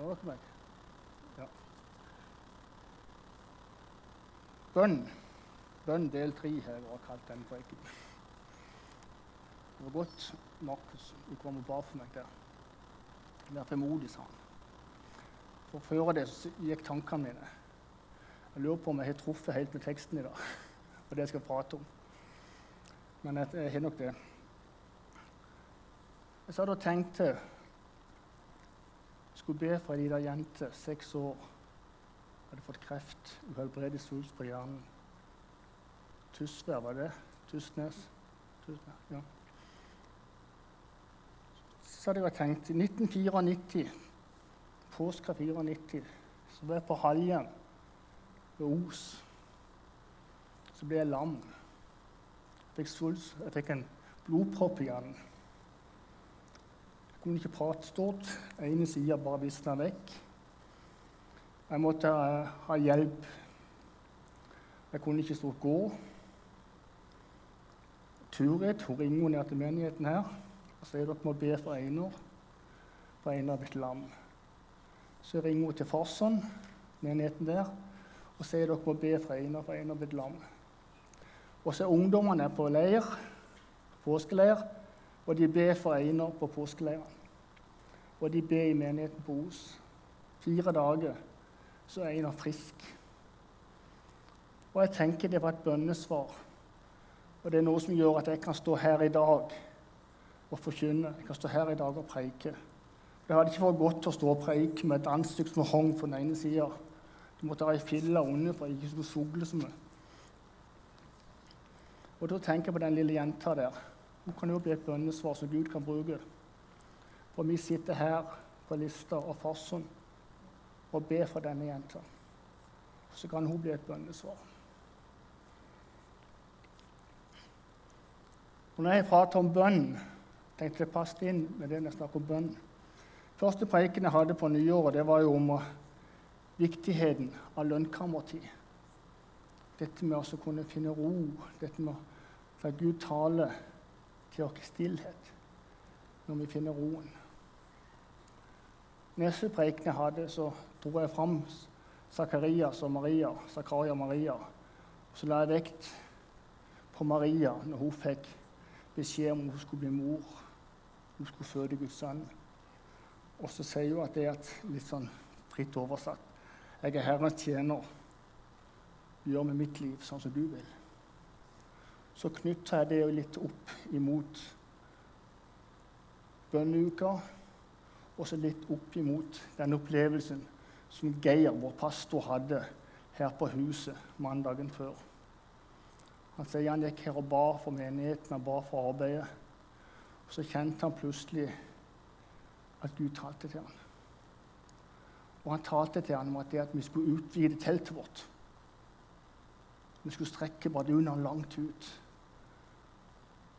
Hører dere meg? Ja. Bønn. Bønn del tre har jeg kalt den preken. Det var godt Markus du kom og ba for meg der. Vær frimodig, sa han. For før det så gikk tankene mine. Jeg lurer på om jeg har truffet helt med teksten i dag, og det jeg skal prate om. Men jeg har nok det. Jeg satt og tenkte skulle be for ei lita jente, seks år, hadde fått kreft, uhelbredelig svulst på hjernen. Tysvær, var det? Tysnes? Tysvær, ja. Så hadde jeg tenkt I 1994, påska 94, så var jeg på Halhjem ved Os. Så ble jeg lam. Jeg fikk svulst, jeg fikk en blodpropp i hjernen. Kunne ikke prate stort. ene sida bare visna vekk. Jeg måtte ha, ha hjelp. Jeg kunne ikke stort gå. Turid hun ringer ned til menigheten her og sier dere må be for Einar, for Einar er blitt lam. Så ringer hun til Farsson, menigheten der, og sier dere må be for Einar, for Einar er blitt lam. Og så er ungdommene på leir, påskeleir, og de ber for Einar på påskeleiren. Og de ber i menigheten på Os. Fire dager så er Einar frisk. Og jeg tenker det var et bønnesvar. Og det er noe som gjør at jeg kan stå her i dag og forkynne. Jeg kan stå her i dag og preike. Det hadde ikke vært godt å stå og preike med et ansikt som hang på den ene sida. Du måtte ha ei fille under for ikke å sugle så mye. Og da tenker jeg på den lille jenta der. Hun kan jo bli et bønnesvar som Gud kan bruke. For vi sitter her på Lista og Farsund og ber for denne jenta. Så kan hun bli et bønnesvar. Og når jeg prater om bønn, tenkte jeg passet inn med det når jeg snakker om bønn. Første preken jeg hadde på nyåret, det var jo om viktigheten av lønnkammertid. Dette med å kunne finne ro, dette med å la Gud tale til vår stillhet når vi finner roen. Neste preken jeg hadde, så dro jeg fram Zakarias og Maria, Zakaria og Maria. Så la jeg vekt på Maria når hun fikk beskjed om hun skulle bli mor. Hun skulle føde Guds sønn. Og så sier hun at det er litt sånn fritt oversatt Jeg er Herrens tjener. Gjør med mitt liv sånn som du vil. Så knytter jeg det litt opp imot bønneuka, og så litt opp imot den opplevelsen som Geir, vår pastor, hadde her på huset mandagen før. Han sier han gikk her og ba for menigheten og ba for arbeidet. Og så kjente han plutselig at Gud talte til ham. Og han talte til ham om at, at vi skulle utvide teltet vårt. Vi skulle strekke bardunene langt ut.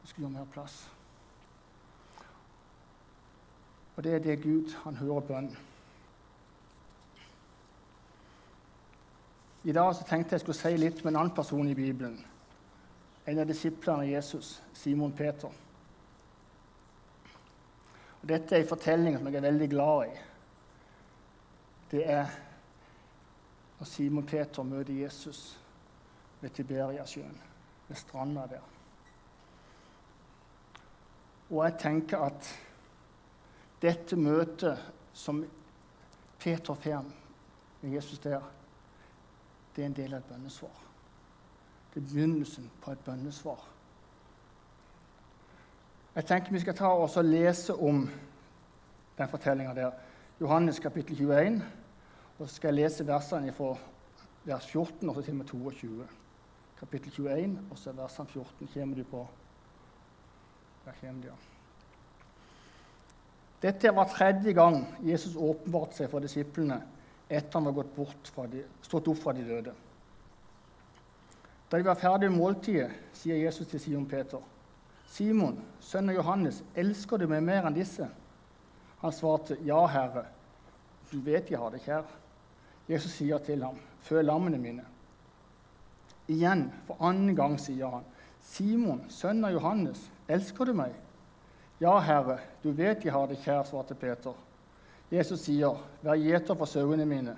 Vi skulle gjøre mer plass. Og det er det Gud han hører bønn. I dag så tenkte jeg skulle si litt med en annen person i Bibelen. En av disiplene av Jesus, Simon Peter. Og dette er en fortelling som jeg er veldig glad i. Det er når Simon Peter møter Jesus ved Tiberiasjøen, ved stranda der. Og jeg tenker at dette møtet som Peter får med Jesus der, det er en del av et bønnesvar. Det er begynnelsen på et bønnesvar. Jeg tenker vi skal ta og lese om den fortellinga der. Johannes kapittel 21. Og så skal jeg lese versene fra vers 14 og så til og med 22. Kapittel 21, og så versene 14 kommer du på. Der kommer de, ja. Dette var tredje gang Jesus åpenbarte seg for disiplene etter han var gått de, stått opp fra de døde. Da de var ferdige med måltidet, sier Jesus til Simon Peter.: Simon, sønn av Johannes, elsker du meg mer enn disse? Han svarte, Ja, Herre, du vet jeg har deg kjær. Jesus sier til ham, «Føl lammene mine. Igjen, for annen gang, sier han, Simon, sønn av Johannes, elsker du meg? Ja, Herre, du vet jeg har deg kjær, svarte Peter. Jesus sier, 'Vær gjeter for sauene mine',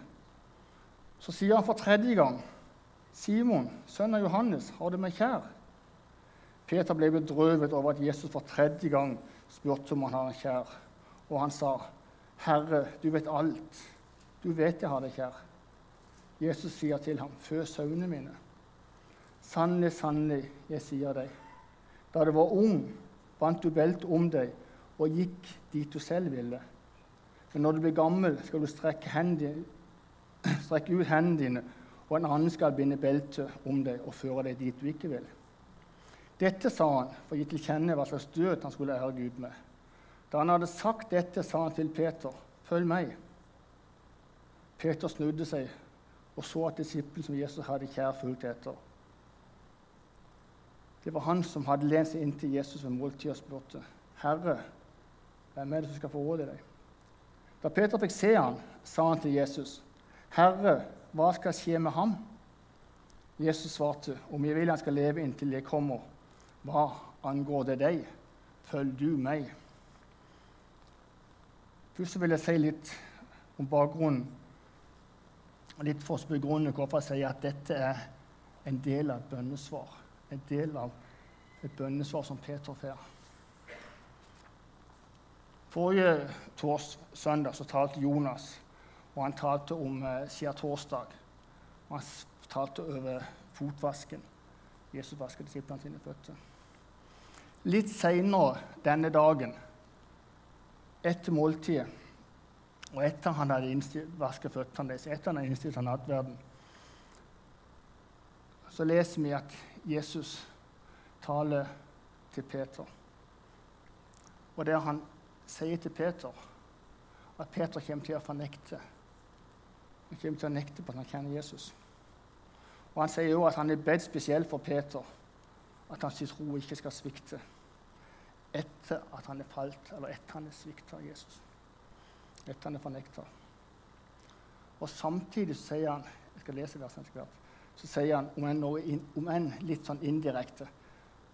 så sier han for tredje gang, 'Simon, sønn av Johannes, har du meg kjær?' Peter ble bedrøvet over at Jesus for tredje gang spurte om han har en kjær. Og han sa, 'Herre, du vet alt. Du vet jeg har deg kjær.' Jesus sier til ham, 'Fø sauene mine.' Sannelig, sannelig, jeg sier deg, da du var ung, bandt du beltet om deg og gikk dit du selv ville. Men når du blir gammel, skal du strekke, hendene, strekke ut hendene dine, og en annen skal binde beltet om deg og føre deg dit du ikke vil. Dette sa han for å gi til kjenne hva slags død han skulle ære Gud med. Da han hadde sagt dette, sa han til Peter, 'Følg meg.' Peter snudde seg og så at disippelen som Jesus hadde kjær, fulgte etter. Det var han som hadde lent seg inntil Jesus ved måltidet og spurte, 'Herre, hvem er det som skal forråde deg?' Da Peter fikk se ham, sa han til Jesus, 'Herre, hva skal skje med ham?' Jesus svarte, 'Om jeg vil han skal leve inntil jeg kommer, hva angår det deg? Følg du meg.' Først vil jeg si litt om bakgrunnen, litt for å begrunne hvorfor jeg sier at dette er en del av et bønnesvar. En del av et bønnesvar som Peter får. Forrige tors, søndag så talte Jonas, og han talte om eh, siden torsdag. Og han talte over fotvasken. Jesus vasket disiplene sine føtter. Litt seinere denne dagen, etter måltidet, og etter han hadde vasket føttene deres, etter han hadde innstilt nattverden, så leser vi at Jesus taler til Peter. Og der han sier til Peter at Peter kommer til å fornekte. Han kommer til å nekte på at han kjenner Jesus. Og Han sier også at han er bedt spesielt for Peter, at hans tro ikke skal svikte etter at han er falt, eller etter han er svikta av Jesus. Etter han er fornekta. Og samtidig sier han jeg skal lese det, så sier han, om enn, enn litt sånn indirekte,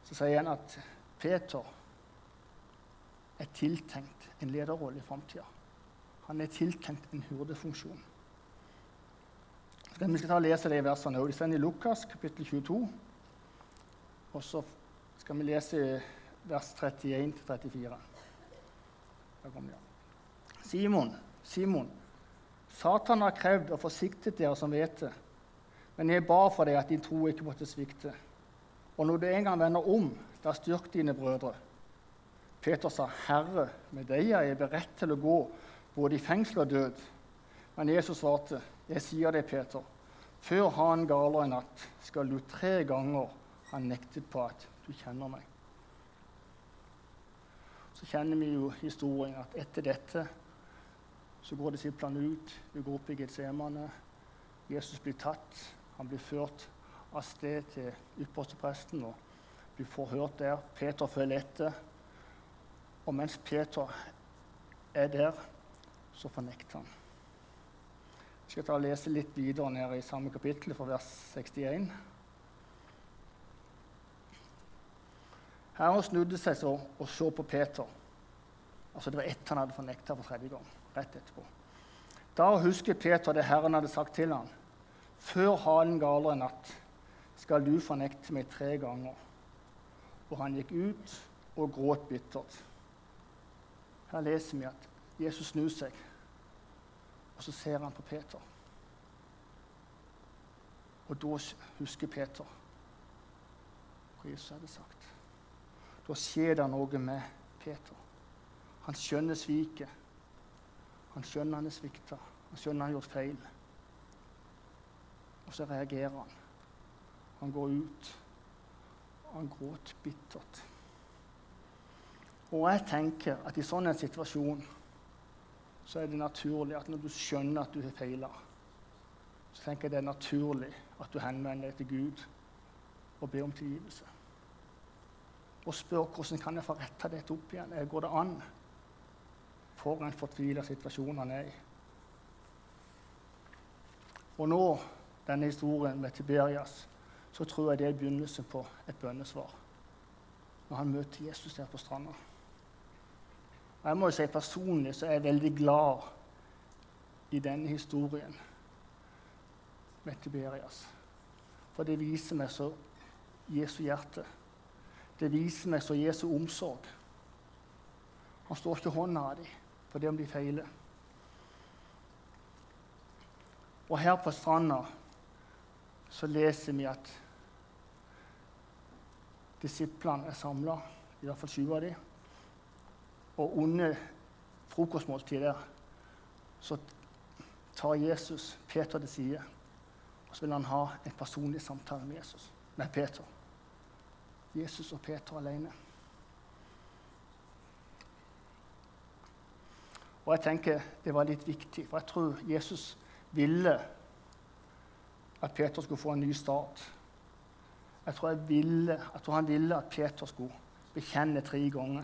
så sier han at Peter er tiltenkt en lederrolle i framtida. Han er tiltenkt en hurdefunksjon. Vi skal ta og lese de versene òg. De står i Lukas kapittel 22. Og så skal vi lese vers 31-34. Simon, Simon, Satan har krevd og forsiktet dere som vet det. Men jeg ba for deg at din tro ikke måtte svikte. Og når du en gang vender om, da styrk dine brødre. Peter sa, 'Herre, med deg er jeg beredt til å gå både i fengsel og død.' Men Jesus svarte, 'Jeg sier deg, Peter, før han galer i natt, skal du tre ganger ha nektet på at du kjenner meg.' Så kjenner vi jo historien at etter dette så går disiplene ut. de går opp i Getsemane. Jesus blir tatt. Han blir ført av sted til ypperstepresten og blir forhørt der. Peter følger etter. Og mens Peter er der, så fornekter han. Jeg skal ta og lese litt videre nede i samme kapittel, fra vers 61. Herren snudde seg så og så på Peter. Altså Det var ett han hadde fornekta for tredje gang. rett etterpå. Da husket Peter det Herren hadde sagt til ham. Før halen galer en natt skal du fornekte meg tre ganger. Og han gikk ut og gråt bittert. Her leser vi at Jesus snur seg, og så ser han på Peter. Og da husker Peter hva Jesus hadde sagt. Da skjer det noe med Peter. Han skjønner sviket. Han skjønner han er svikta. Han skjønner han har gjort feil. Og så reagerer han. Han går ut. og Han gråter bittert. Og jeg tenker at i sånn en situasjon så er det naturlig at når du skjønner at du har feila, så tenker jeg det er naturlig at du henvender deg til Gud og ber om tilgivelse. Og spør hvordan kan jeg få retta dette opp igjen. Går det an? For en fortvila situasjon han er i. Og nå, denne historien med Tiberias, så tror jeg det er begynnelsen på et bønnesvar. Når han møter Jesus der på stranda. Og jeg må jo si Personlig så er jeg veldig glad i denne historien med Tiberias. For det viser meg så Jesu hjerte. Det viser meg så Jesu omsorg. Han står ikke hånda av dem for det om de feiler. Og her på stranda så leser vi at disiplene er samla, i hvert fall 20 av dem. Og under frokostmåltidet der så tar Jesus Peter til side. Og så vil han ha en personlig samtale med Jesus, med Peter. Jesus og Peter alene. Og jeg tenker det var litt viktig, for jeg tror Jesus ville at Peter skulle få en ny start. Jeg tror, jeg ville, jeg tror han ville at Peter skulle bekjenne tre ganger.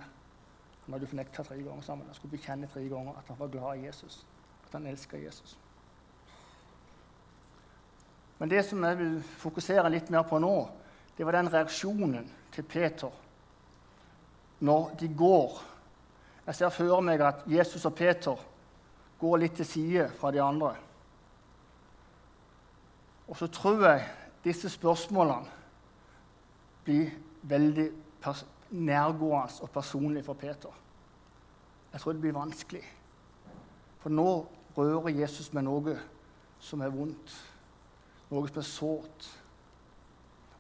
Han hadde fornekta tre ganger sammen. Han skulle bekjenne tre ganger at han var glad i Jesus, at han elska Jesus. Men det som jeg vil fokusere litt mer på nå, det var den reaksjonen til Peter når de går. Jeg ser for meg at Jesus og Peter går litt til side fra de andre. Og så tror jeg disse spørsmålene blir veldig nærgående og personlige for Peter. Jeg tror det blir vanskelig. For nå rører Jesus med noe som er vondt, noe som er sårt.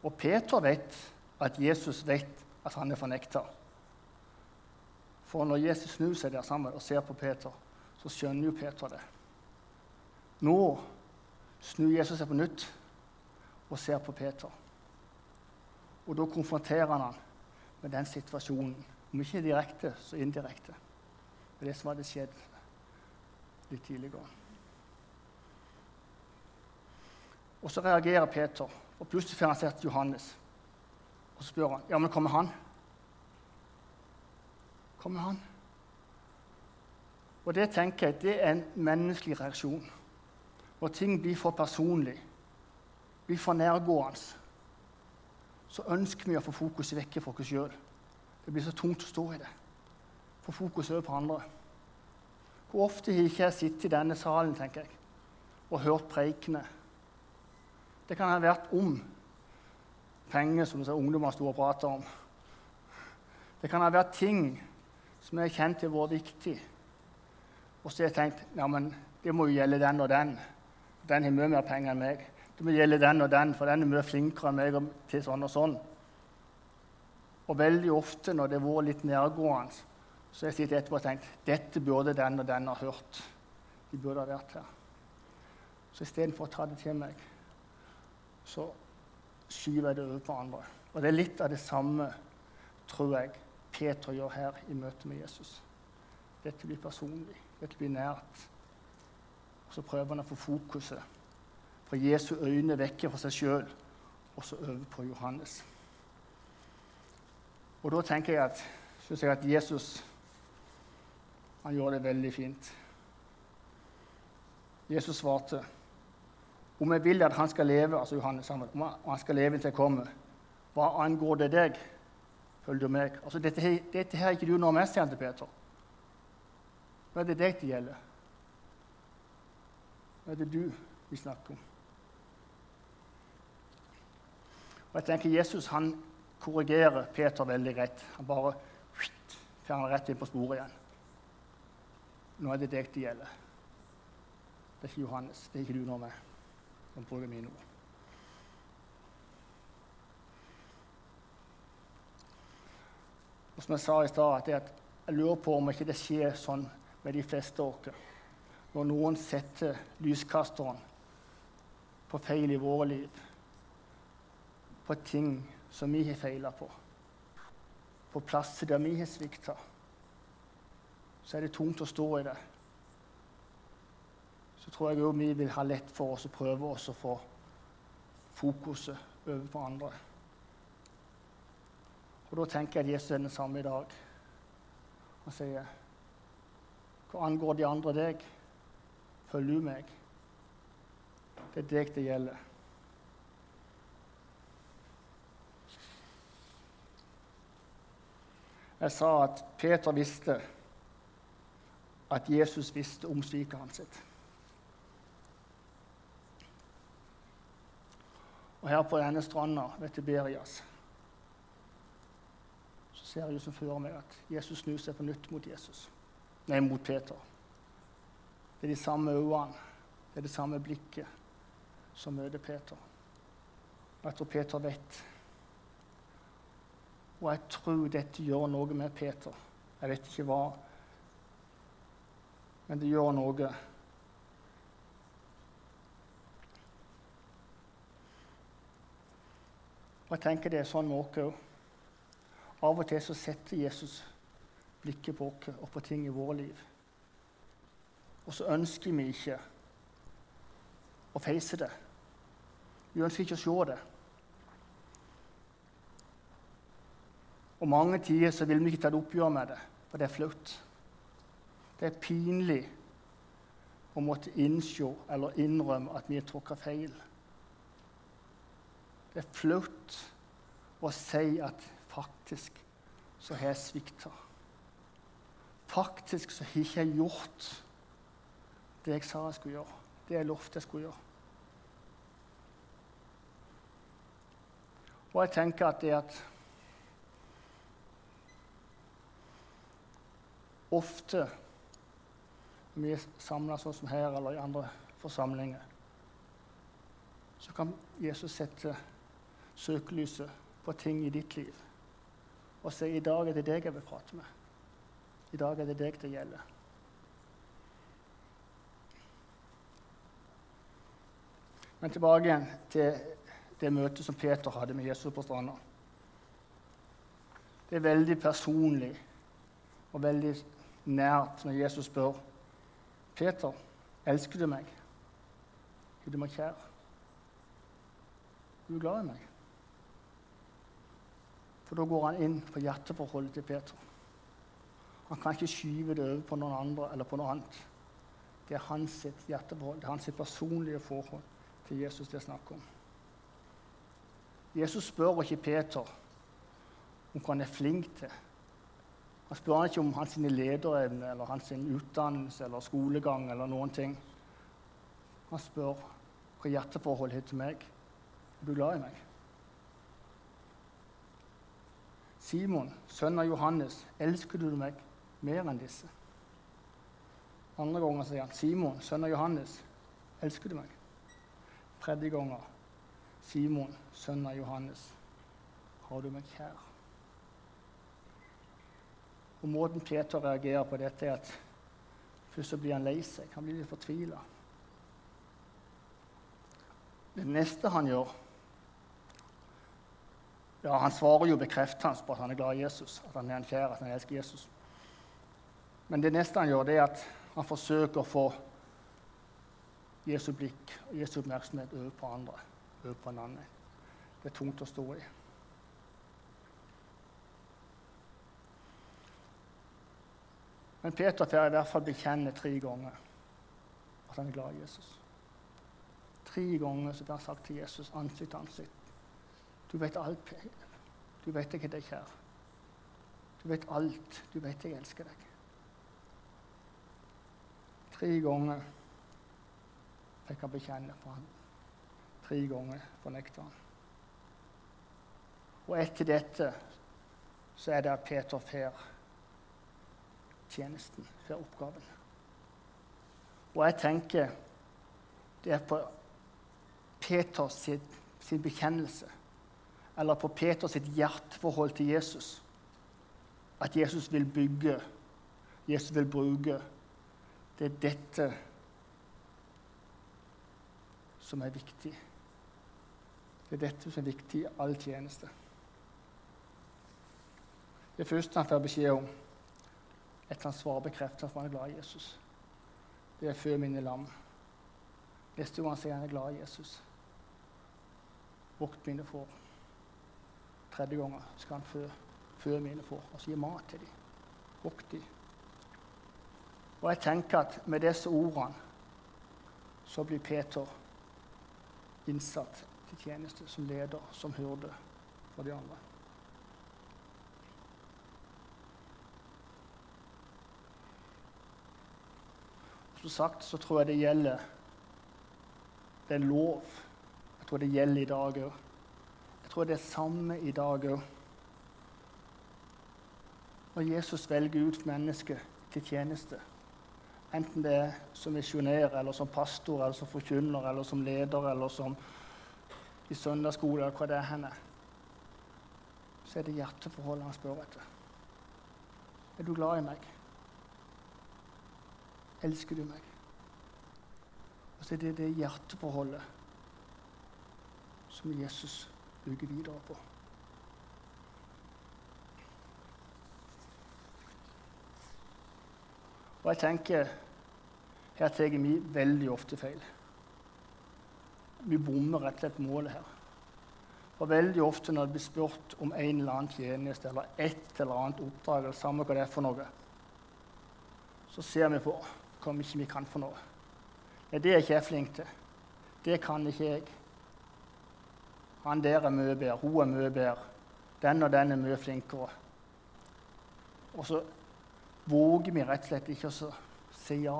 Og Peter vet at Jesus vet at han er fornekta. For når Jesus snur seg der sammen og ser på Peter, så skjønner jo Peter det. Nå snur Jesus seg på nytt og ser på Peter. Og da konfronterer han han med den situasjonen. Om ikke direkte, så indirekte. Det er det som hadde skjedd litt tidligere. Og så reagerer Peter, og plutselig får han sett Johannes. Og så spør han ja, men kommer han. Kommer han? Og det tenker jeg, det er en menneskelig reaksjon. Når ting blir for personlig, blir for nærgående, så ønsker vi å få fokuset vekk fra oss sjøl. Det blir så tungt å stå i det. Få fokus over på andre. Hvor ofte har ikke jeg sittet i denne salen tenker jeg, og hørt preikene? Det kan ha vært om penger, som ungdommer sto og prata om. Det kan ha vært ting som jeg har kjent har vært viktig. Og så har jeg tenkt ja, men det må jo gjelde den og den. Den har mye mer penger enn meg. Det må gjelde den og den, for den er mye flinkere enn meg til sånn og sånn. Og veldig ofte når det har vært litt nærgående, så har jeg sittet etterpå og tenkt dette burde den og den ha hørt. De burde ha vært her. Så istedenfor å ta det til meg, så skyver jeg det over på andre. Og det er litt av det samme, tror jeg, Peter gjør her i møte med Jesus. Dette blir personlig. Dette blir nært. Så prøver han å få fokuset fra Jesu øyne vekk fra seg sjøl og så over på Johannes. Og da tenker jeg at, synes jeg at Jesus han gjør det veldig fint. Jesus svarte om jeg vil at han skal leve altså Johannes, om han skal leve inntil jeg kommer, hva angår det deg? Følger du meg? Altså, dette, dette her er ikke du noe mest sier til Peter. Hva er det deg det gjelder? Er det du vi snakker om? Og jeg tenker Jesus han korrigerer Peter veldig greit. Han bare fjerner rett inn på sporet igjen. Nå er det deg det gjelder. Det er ikke Johannes. Det er ikke du nå med. Han bruker mine ord. Og som jeg sa i stad, jeg lurer på om ikke det skjer sånn med de fleste av oss når noen setter lyskasteren på feil i våre liv, på ting som vi har feila på, på plasser der vi har svikta, så er det tungt å stå i det. Så tror jeg òg vi vil ha lett for oss å prøve oss å få fokuset over på andre. Og Da tenker jeg at Jesus er den samme i dag. Han sier, 'Hva angår de andre deg?' 'Følg meg'. Det er deg det gjelder. Jeg sa at Peter visste at Jesus visste om svikeren sitt. Og her på denne stranda ved Tiberias så ser jeg som fører meg at Jesus snur seg på nytt mot Jesus. Nei, mot Peter. Det er de samme øynene, det er det samme blikket som møter Peter. Og jeg tror Peter vet. Og jeg tror dette gjør noe med Peter. Jeg vet ikke hva, men det gjør noe. Og jeg tenker det er sånn med oss òg. Av og til så setter Jesus blikket på oss og på ting i vårt liv. Og så ønsker vi ikke å face det. Vi ønsker ikke å se det. Og mange tider så vil vi ikke ta et oppgjør med det, for det er flaut. Det er pinlig å måtte innse eller innrømme at vi har tråkka feil. Det er flaut å si at faktisk så har jeg svikta. Faktisk så har ikke gjort gjort det jeg sa jeg skulle gjøre, det jeg lovte jeg skulle gjøre. Og jeg tenker at det at ofte når vi samla sånn som her eller i andre forsamlinger, så kan Jesus sette søkelyset på ting i ditt liv og si i dag er det deg jeg vil prate med. I dag er det deg det gjelder. Men tilbake igjen til det møtet som Peter hadde med Jesus på stranda. Det er veldig personlig og veldig nært når Jesus spør Peter, elsker du meg? Er du meg kjær? Er du glad i meg? For da går han inn på hjerteforholdet til Peter. Han kan ikke skyve det over på noen andre eller på noe annet. Det er hans hjerteforhold, det er hans personlige forhold til Jesus det er snakk om. Jesus spør ikke Peter om hva han er flink til. Han spør ikke om hans lederevne eller hans utdannelse eller skolegang. eller noen ting. Han spør hva hjerteforholdet er til meg. Er du glad i meg? Simon, sønn av Johannes, elsker du meg mer enn disse? Andre ganger sier han, Simon, sønn av Johannes, elsker du meg? Tredje ganger, Simon, sønn av Johannes, har du meg kjær? Og Måten Peter reagerer på dette, er at først så blir han lei seg. Han blir litt fortvila. Det neste han gjør, ja, Han svarer jo bekreftende på at han er glad i Jesus, at han er en kjær, at han elsker Jesus. Men det neste han gjør, det er at han forsøker å få Jesu blikk og Jesu oppmerksomhet over på andre. over på annen. Det er tungt å stå i. Men Peter får i hvert fall bekjenne tre ganger at han er glad i Jesus. Tre ganger så blir han sagt til Jesus ansikt til ansikt du vet alt. Peter. Du vet jeg er deg kjær. Du vet alt. Du vet jeg elsker deg. Tre ganger fikk han bekjenne for han. Tre ganger fornekta han. Og etter dette så er det at Peter får tjenesten, får oppgaven. Og jeg tenker det er på Peters sin bekjennelse eller på Peters hjerteforhold til Jesus. At Jesus vil bygge, Jesus vil bruke. Det er dette som er viktig. Det er dette som er viktig i all tjeneste. Det første han får beskjed om etter han svarer bekreftende at han er glad i Jesus, det er 'før mine lam'. Neste gang han sier han er glad i Jesus, vokt mine får tredje ganger skal han fø, fø mine får, altså gi mat til dem. Vokt dem. Og jeg tenker at med disse ordene så blir Peter innsatt til tjeneste som leder, som hyrde for de andre. Som sagt så tror jeg det gjelder Det er lov Jeg tror det gjelder i dag òg. Jeg tror det er samme i dag òg. Når Jesus velger ut mennesket til tjeneste, enten det er som misjonær, eller som pastor, eller som forkynner, eller som leder, eller som i søndagsskole, eller hva det er henne, så er det hjerteforholdet han spør etter. Er du glad i meg? Elsker du meg? Og så er det det hjerteforholdet som Jesus bygger videre på. Og jeg tenker her tar vi veldig ofte feil. Vi bommer rett og slett målet her. Og veldig ofte når det blir spurt om en eller annen tjeneste eller et eller annet oppdrag, eller samme hva det er for noe, så ser vi på hva vi kan for noe. Nei, det er ikke jeg flink til. Det kan ikke jeg. Han der er mye bedre. Hun er mye bedre. Den og den er mye flinkere. Og så våger vi rett og slett ikke å si ja.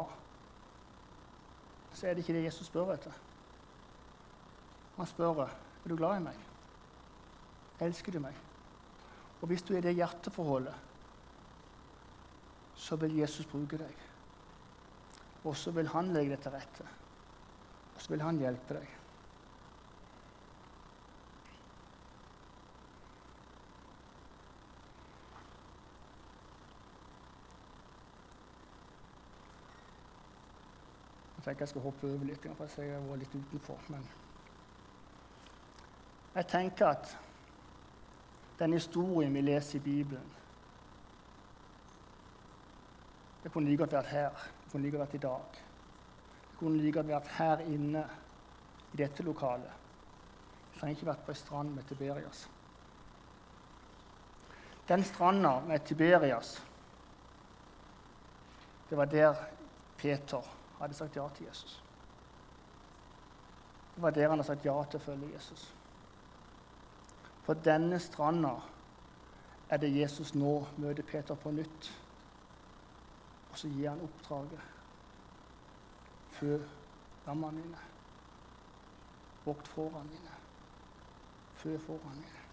Så er det ikke det Jesus spør etter. Han spør er du glad i meg. Elsker du meg? Og hvis du er i det hjerteforholdet, så vil Jesus bruke deg. Og så vil han legge deg til rette. Og så vil han hjelpe deg. Jeg tenker jeg skal hoppe over litt, for jeg var litt utenfor. Men jeg tenker at den historien vi leser i Bibelen Det kunne like godt vært her. Det kunne like godt vært i dag. Det kunne like godt vært her inne i dette lokalet. Det trenger ikke vært på ei strand med Tiberias. Den stranda med Tiberias, det var der Peter hadde sagt ja til Jesus. Det var der han hadde sagt ja til å følge Jesus. På denne stranda er det Jesus nå møter Peter på nytt. Og så gir han oppdraget. før lammene dine. Vokt foran dine. Før foran mine.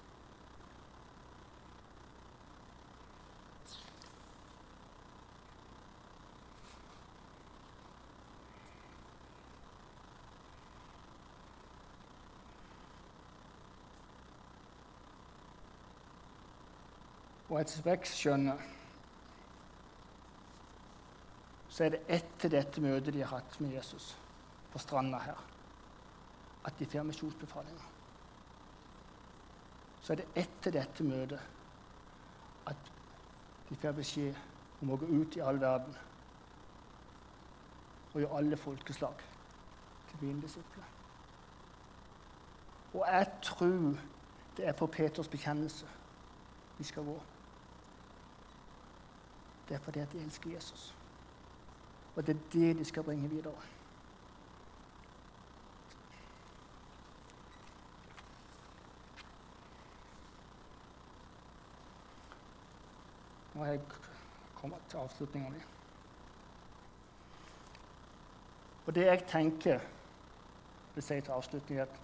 Og et vekstskjønne, så er det etter dette møtet de har hatt med Jesus på stranda her, at de får misjonsbefalinger. Så er det etter dette møtet at de får beskjed om å gå ut i all verden og gjøre alle folkeslag til mine disipler. Og jeg tror det er på Peters bekjennelse vi skal gå. Det er fordi at de elsker Jesus. Og det er det de skal bringe videre. Nå har jeg kommet til avslutninga mi. Og det jeg tenker vil si til avslutning, er at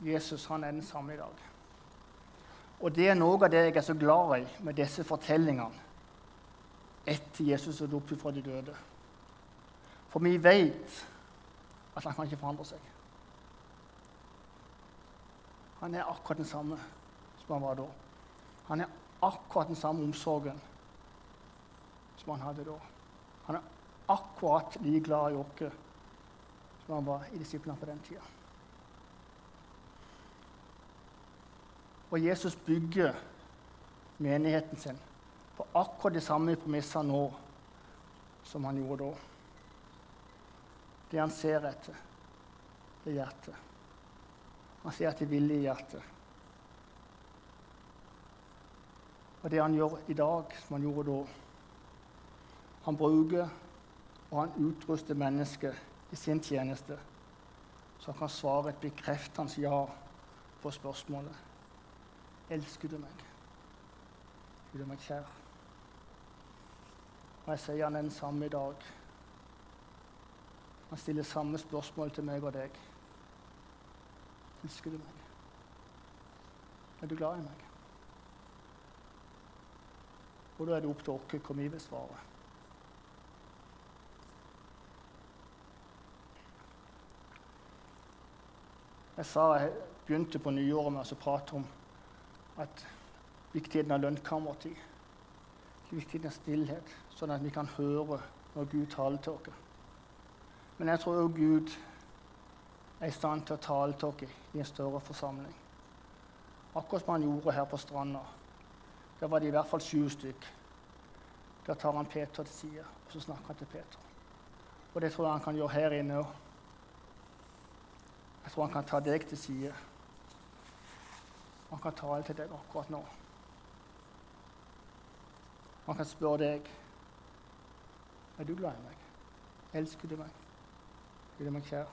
Jesus han er den samme i dag. Og det er noe av det jeg er så glad i med disse fortellingene etter Jesus er opp fra de døde. For vi vet at han kan ikke forandre seg. Han er akkurat den samme som han var da. Han er akkurat den samme omsorgen som han hadde da. Han er akkurat like glad i oss som han var i disiplene på den tida. Og Jesus bygger menigheten sin på akkurat de samme premissene nå som han gjorde da. Det han ser etter, det er hjertet. Han ser etter vilje i hjertet. Og det han gjør i dag, som han gjorde da Han bruker og han utruster mennesket i sin tjeneste, så han kan svare et bekreftende ja på spørsmålet Elsker du meg? Er du meg kjær? Og jeg sier han er den samme i dag. Han stiller samme spørsmål til meg og deg. Elsker du meg? Er du glad i meg? Og da er det opp til oss hvor vi vil svare. Jeg sa jeg begynte på nyåret med å prate om at viktigheten av lønnkammertid. Viktigheten av stillhet, sånn at vi kan høre når Gud taler til oss. Men jeg tror også Gud er i stand til å tale til oss i en større forsamling. Akkurat som han gjorde her på stranda. Der var det i hvert fall sju stykk. Der tar han Peter til side, og så snakker han til Peter. Og det tror jeg han kan gjøre her inne òg. Jeg tror han kan ta deg til side. Han kan tale til deg akkurat nå. Han kan spørre deg er du glad i meg. Elsker du meg? Er du meg kjær?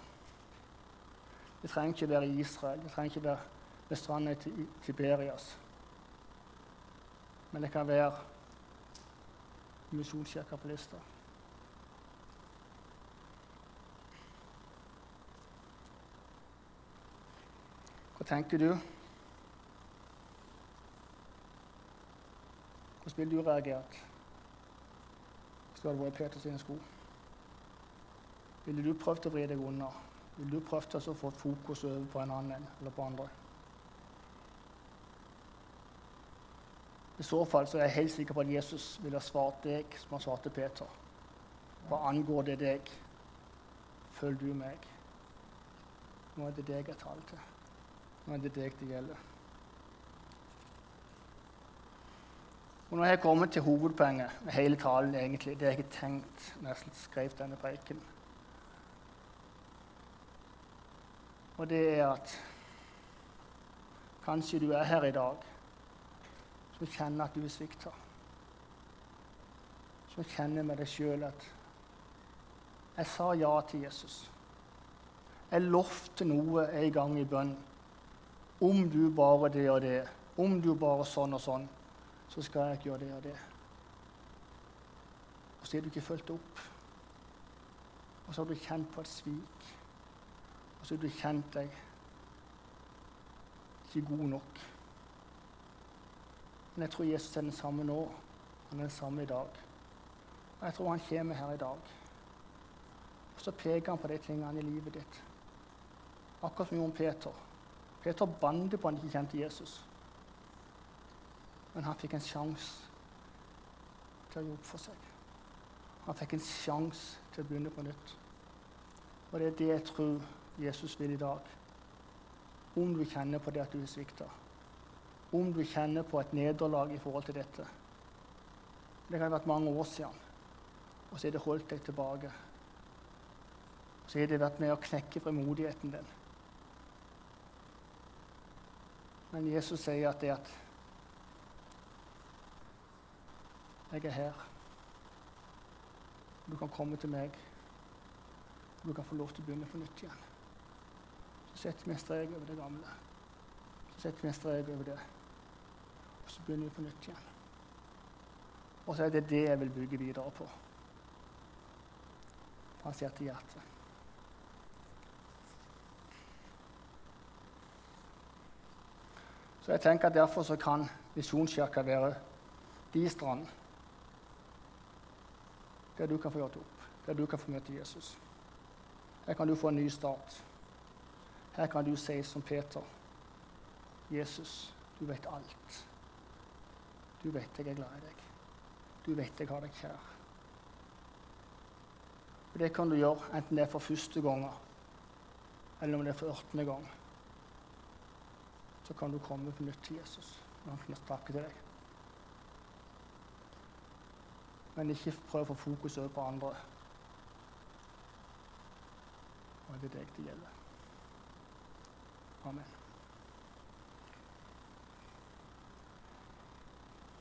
Vi trenger ikke være i Israel, vi trenger ikke være ved stranda i Tiberias. Men det kan være misjonskirka på lista. Hva tenker du? Hvordan ville du reagert hvis du hadde vært i Peter sine sko? Ville du prøvd å vri deg unna? Ville du prøvd å få fokus over på en annen eller på andre? I så fall så er jeg helt sikker på at Jesus ville ha svart deg som han svarte Peter. Hva angår det deg? Følg du meg. Nå er det deg jeg taler til. Nå er det deg det gjelder. Og Nå har jeg kommet til hovedpoenget med hele talen, egentlig. Det jeg ikke tenkt nesten skrev denne preken. Og det er at kanskje du er her i dag som kjenner at du er svikta. Som kjenner med deg sjøl at jeg sa ja til Jesus. Jeg lovte noe en gang i bønn. Om du bare det og det, om du bare sånn og sånn, så skal jeg ikke gjøre det og det. Og så er du ikke fulgt opp. Og så har du kjent på et svik. Og så har du kjent deg ikke god nok. Men jeg tror Jesus er den samme nå. Han er den samme i dag. Og jeg tror han kommer her i dag. Og så peker han på de tingene i livet ditt. Akkurat som gjorde Peter. Peter bandet på han ikke kjente Jesus. Men han fikk en sjanse til å jobbe for seg. Han fikk en sjanse til å begynne på nytt. Og det er det jeg tror Jesus vil i dag. Om du kjenner på det at du er svikta om du kjenner på et nederlag i forhold til dette. Det kan ha vært mange år siden, og så har det holdt deg tilbake. Så har det vært med å knekke frimodigheten din. Men Jesus sier at det at Jeg er her. Du kan komme til meg. Du kan få lov til å begynne på nytt igjen. Så setter vi en strek over det gamle. Så setter vi en strek over det så begynner vi på nytt igjen. Og så er det det jeg vil bygge videre på. Hans hjerte til hjerte. Så jeg tenker at Derfor så kan Misjonskirka være de strand der du kan få gjort opp, der du kan få møte Jesus. Her kan du få en ny start. Her kan du si som Peter Jesus, du vet alt. Du vet jeg er glad i deg. Du vet jeg har deg kjær. Og Det kan du gjøre enten det er for første gang eller om det er for ørtende gang. Så kan du komme på nytt til Jesus når han kan snakke til deg. Men ikke prøv å få fokus over på andre. Og det er deg det gjelder. Amen.